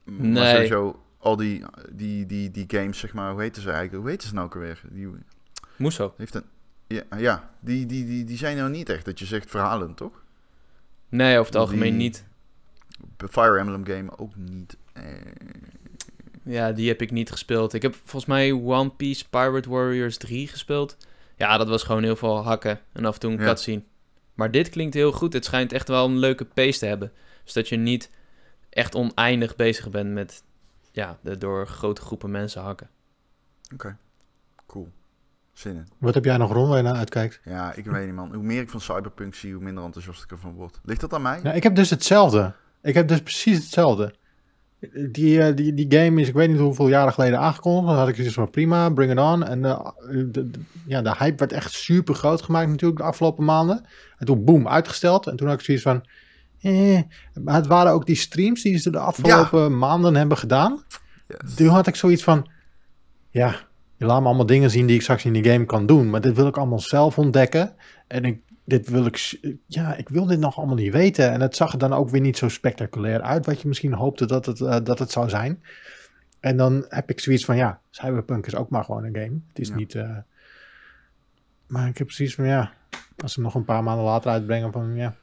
Nee. Maar sowieso, al die, die, die, die games, zeg maar, hoe heten ze eigenlijk? Hoe heten ze nou ook alweer? Die, Muso. Heeft een, ja, ja die, die, die, die zijn nou niet echt dat je zegt verhalen, toch? Nee, over het algemeen niet. Fire Emblem game ook niet. Eh. Ja, die heb ik niet gespeeld. Ik heb volgens mij One Piece Pirate Warriors 3 gespeeld. Ja, dat was gewoon heel veel hakken en af en toe een Ja. cutscene. Maar dit klinkt heel goed. Het schijnt echt wel een leuke pace te hebben. Dus dat je niet echt oneindig bezig bent met ja, de door grote groepen mensen hakken. Cool. Zin in. Wat heb jij nog rond waar je naar uitkijkt? Ja, ik weet niet, man. Hoe meer ik van Cyberpunk zie, hoe minder enthousiast ik ervan word. Ligt dat aan mij? Nou, ik heb dus hetzelfde. Ik heb dus precies hetzelfde. die, eh, die, die game is, ik weet niet hoeveel jaren geleden aangekondigd. Dan had ik zoiets van prima, bring it on. En uh, de, ja, de hype werd echt super groot gemaakt natuurlijk de afgelopen maanden. En toen boom, uitgesteld. En toen had ik zoiets van... Eh. Maar het waren ook die streams die ze de afgelopen maanden hebben gedaan. Yes. Toen had ik zoiets van... Ja, je laat me allemaal dingen zien die ik straks in die game kan doen. Maar dit wil ik allemaal zelf ontdekken. En ik dit wil ik, ja, ik wil dit nog allemaal niet weten. En het zag er dan ook weer niet zo spectaculair uit, wat je misschien hoopte dat het, uh, dat het zou zijn. En dan heb ik zoiets van, ja, Cyberpunk is ook maar gewoon een game. Het is niet, uh, maar ik heb precies van, ja, als ze nog een paar maanden later uitbrengen, van, ja,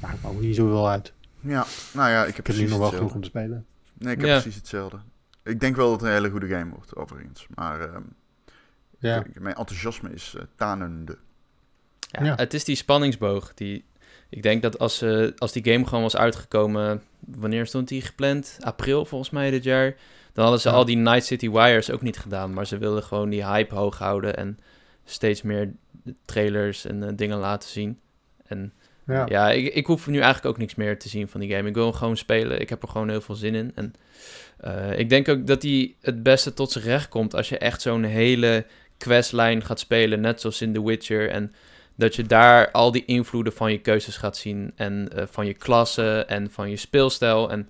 maakt me ook niet zoveel uit. Ja, nou ja, ik heb, ik heb nu nog wel genoeg om te spelen. Nee, ik heb precies hetzelfde. Ik denk wel dat het een hele goede game wordt, overigens. Maar uh, ja. mijn enthousiasme is uh, tanende. Ja, Het is die spanningsboog. Die, ik denk dat als, uh, als die game gewoon was uitgekomen... Wanneer stond die gepland? April volgens mij dit jaar. Dan hadden ze al die Night City Wires ook niet gedaan. Maar ze wilden gewoon die hype hoog houden. En steeds meer trailers en uh, dingen laten zien. En ja, ja ik, ik hoef nu eigenlijk ook niks meer te zien van die game. Ik wil gewoon spelen. Ik heb er gewoon heel veel zin in. En uh, ik denk ook dat die het beste tot zijn recht komt... als je echt zo'n hele questlijn gaat spelen. Net zoals in The Witcher. En dat je daar al die invloeden van je keuzes gaat zien. En uh, van je klasse en van je speelstijl. En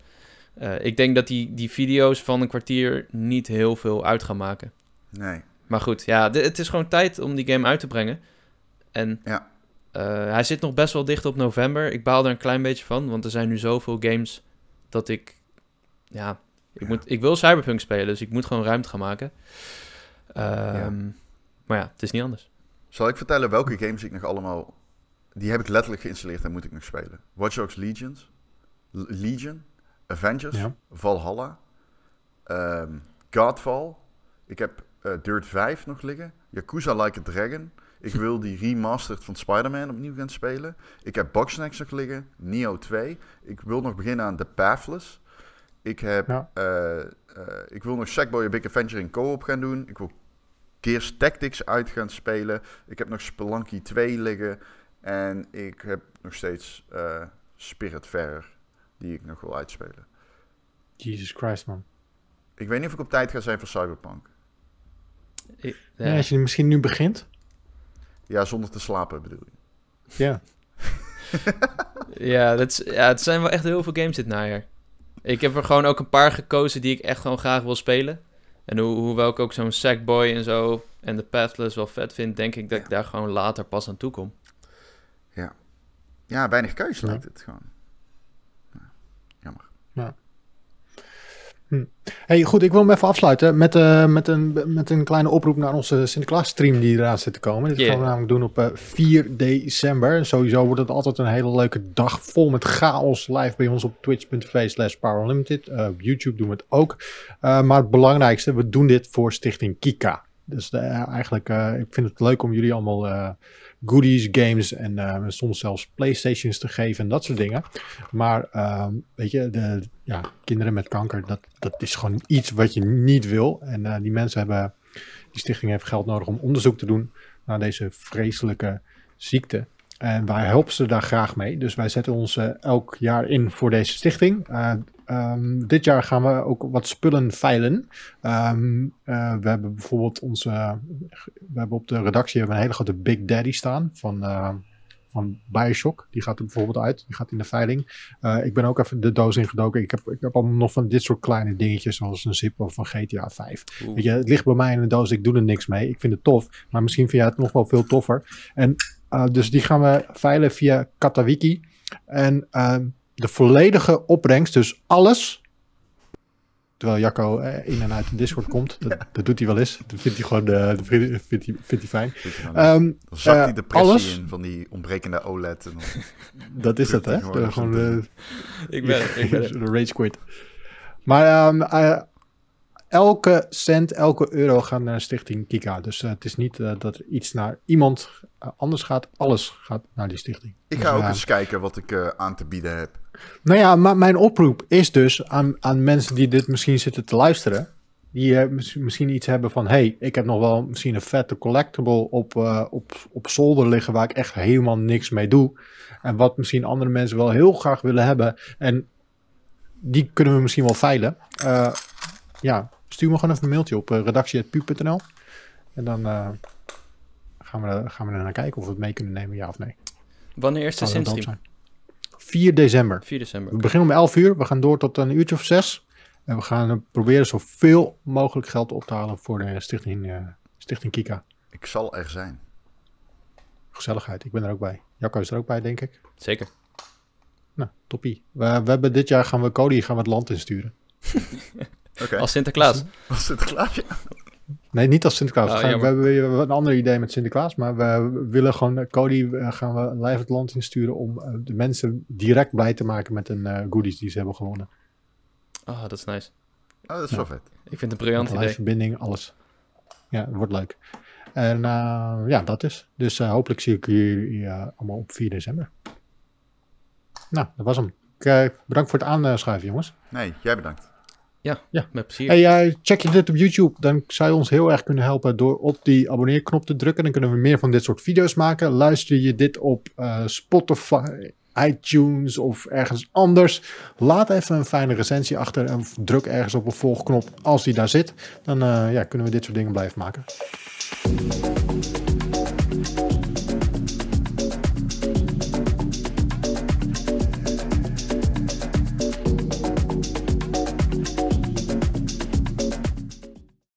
uh, ik denk dat die, die video's van een kwartier niet heel veel uit gaan maken. Nee. Maar goed, ja, het is gewoon tijd om die game uit te brengen. En ja. uh, hij zit nog best wel dicht op november. Ik baal er een klein beetje van, want er zijn nu zoveel games dat ik... Ja, ik, ja. Moet, ik wil Cyberpunk spelen, dus ik moet gewoon ruimte gaan maken. Um, ja. Maar ja, het is niet anders. Zal ik vertellen welke games ik nog allemaal... Die heb ik letterlijk geïnstalleerd en moet ik nog spelen. Watch Dogs Legions, Legion, Avengers, ja. Valhalla, um, Godfall. Ik heb uh, Dirt 5 nog liggen. Yakuza Like a Dragon. Ik wil die remastered van Spider-Man opnieuw gaan spelen. Ik heb Boxnacks nog liggen. Neo 2. Ik wil nog beginnen aan The Pathless. Ik, heb, ja. uh, uh, ik wil nog Sackboy A Big Adventure in co-op gaan doen. Ik wil Gears Tactics uit gaan spelen. Ik heb nog Spelunky 2 liggen. En ik heb nog steeds uh, Spirit Fair, die ik nog wil uitspelen. Jesus Christ, man. Ik weet niet of ik op tijd ga zijn voor Cyberpunk. ja. ja. als je misschien nu begint. Ja, zonder te slapen bedoel je. Ja. ja, dat is, ja, het zijn wel echt heel veel games dit najaar. Ik heb er gewoon ook een paar gekozen die ik echt gewoon graag wil spelen. En ho hoewel ik ook zo'n Sackboy en zo en de Pathless wel vet vind, denk ik dat ik daar gewoon later pas aan toe kom. Ja, ja weinig keuze lijkt het gewoon. Ja. Jammer. Ja. Hm. Hey, goed, ik wil hem even afsluiten met, uh, met, een, met een kleine oproep naar onze Sinterklaas-stream die eraan zit te komen. Dit yeah. gaan we namelijk doen op uh, 4 december. Sowieso wordt het altijd een hele leuke dag vol met chaos live bij ons op twitch.tv slash powerlimited. Uh, op YouTube doen we het ook. maar het belangrijkste, we doen dit voor Stichting Kika. Dus eigenlijk, ik vind het leuk om jullie allemaal goodies, games en uh, soms zelfs Playstations te geven en dat soort dingen. Maar uh, weet je, de ja, kinderen met kanker, dat, dat is gewoon iets wat je niet wil. En uh, die mensen hebben, die stichting heeft geld nodig om onderzoek te doen naar deze vreselijke ziekte. En wij helpen ze daar graag mee. Dus wij zetten ons uh, elk jaar in voor deze stichting. Um, dit jaar gaan we ook wat spullen veilen. Um, uh, we hebben bijvoorbeeld onze. we hebben op de redactie hebben een hele grote Big Daddy staan van. van Bioshock. Die gaat er bijvoorbeeld uit. Die gaat in de veiling. ik ben ook even de doos ingedoken. Ik heb, ik heb allemaal nog van dit soort kleine dingetjes. Zoals een zip van GTA 5. Weet je, het ligt bij mij in de doos. Ik doe er niks mee. Ik vind het tof. Maar misschien vind jij het nog wel veel toffer. En dus die gaan we veilen via Katawiki. En uh, de volledige opbrengst, dus alles. Terwijl Jacco uh, in en uit de Discord komt. Dat, dat, doet hij wel eens. Dat vindt hij gewoon uh, dat vindt, vindt, hij, vindt hij fijn. Um, dan zakt hij de pressie alles, in van die ontbrekende OLED. En dat is het, hè? Gewoon, gewoon ik ben, ik ben de rage quit. Maar um, elke cent, elke euro gaat naar Stichting Kika. Dus uh, het is niet uh, dat iets naar iemand anders gaat. Alles gaat naar die stichting. Ik ga dus, ook eens kijken wat ik aan te bieden heb. Nou ja, maar mijn oproep is dus aan, aan mensen die dit misschien zitten te luisteren. Die misschien iets hebben van, hey, ik heb nog wel misschien een vette collectible op, op, op zolder liggen waar ik echt helemaal niks mee doe. En wat misschien andere mensen wel heel graag willen hebben. En die kunnen we misschien wel veilen. Uh, ja, stuur me gewoon even een mailtje op uh, redactie.pu.nl. En dan uh, gaan, we, gaan we er naar kijken of we het mee kunnen nemen, ja of nee. Wanneer is de Sinstream? 4 december. 4 december. We beginnen om 11 uur. We gaan door tot een uurtje of 6. En we gaan proberen zoveel mogelijk geld op te halen voor de stichting, uh, stichting Kika. Ik zal er zijn. Gezelligheid, ik ben er ook bij. Jacco is er ook bij, denk ik. Zeker. Nou, toppie. We, we hebben dit jaar gaan we Cody gaan we het land insturen. okay. Als Sinterklaas. Als Sinterklaas, ja. Nee, niet als Sinterklaas. Oh, we, hebben, we hebben een ander idee met Sinterklaas. Maar we willen gewoon, Cody gaan we live het land insturen om uh, de mensen direct blij te maken met een uh, goodies die ze hebben gewonnen. Oh, dat is nice. Oh, dat is wel vet. Ik vind het een briljant idee. verbinding, alles. Ja, het wordt leuk. En uh, ja, dat is. Dus hopelijk zie ik jullie allemaal op 4 december. Nou, dat was hem. bedankt voor het aanschuiven, jongens. Nee, jij bedankt. Ja, ja. met plezier. Hey, uh, check je dit op YouTube, dan zou je ons heel erg kunnen helpen door op die abonneerknop te drukken. Dan kunnen we meer van dit soort video's maken. Luister je dit op uh, Spotify, iTunes of ergens anders. Laat even een fijne recensie achter en druk ergens op een volgknop als die daar zit. Dan uh, ja, kunnen we dit soort dingen blijven maken.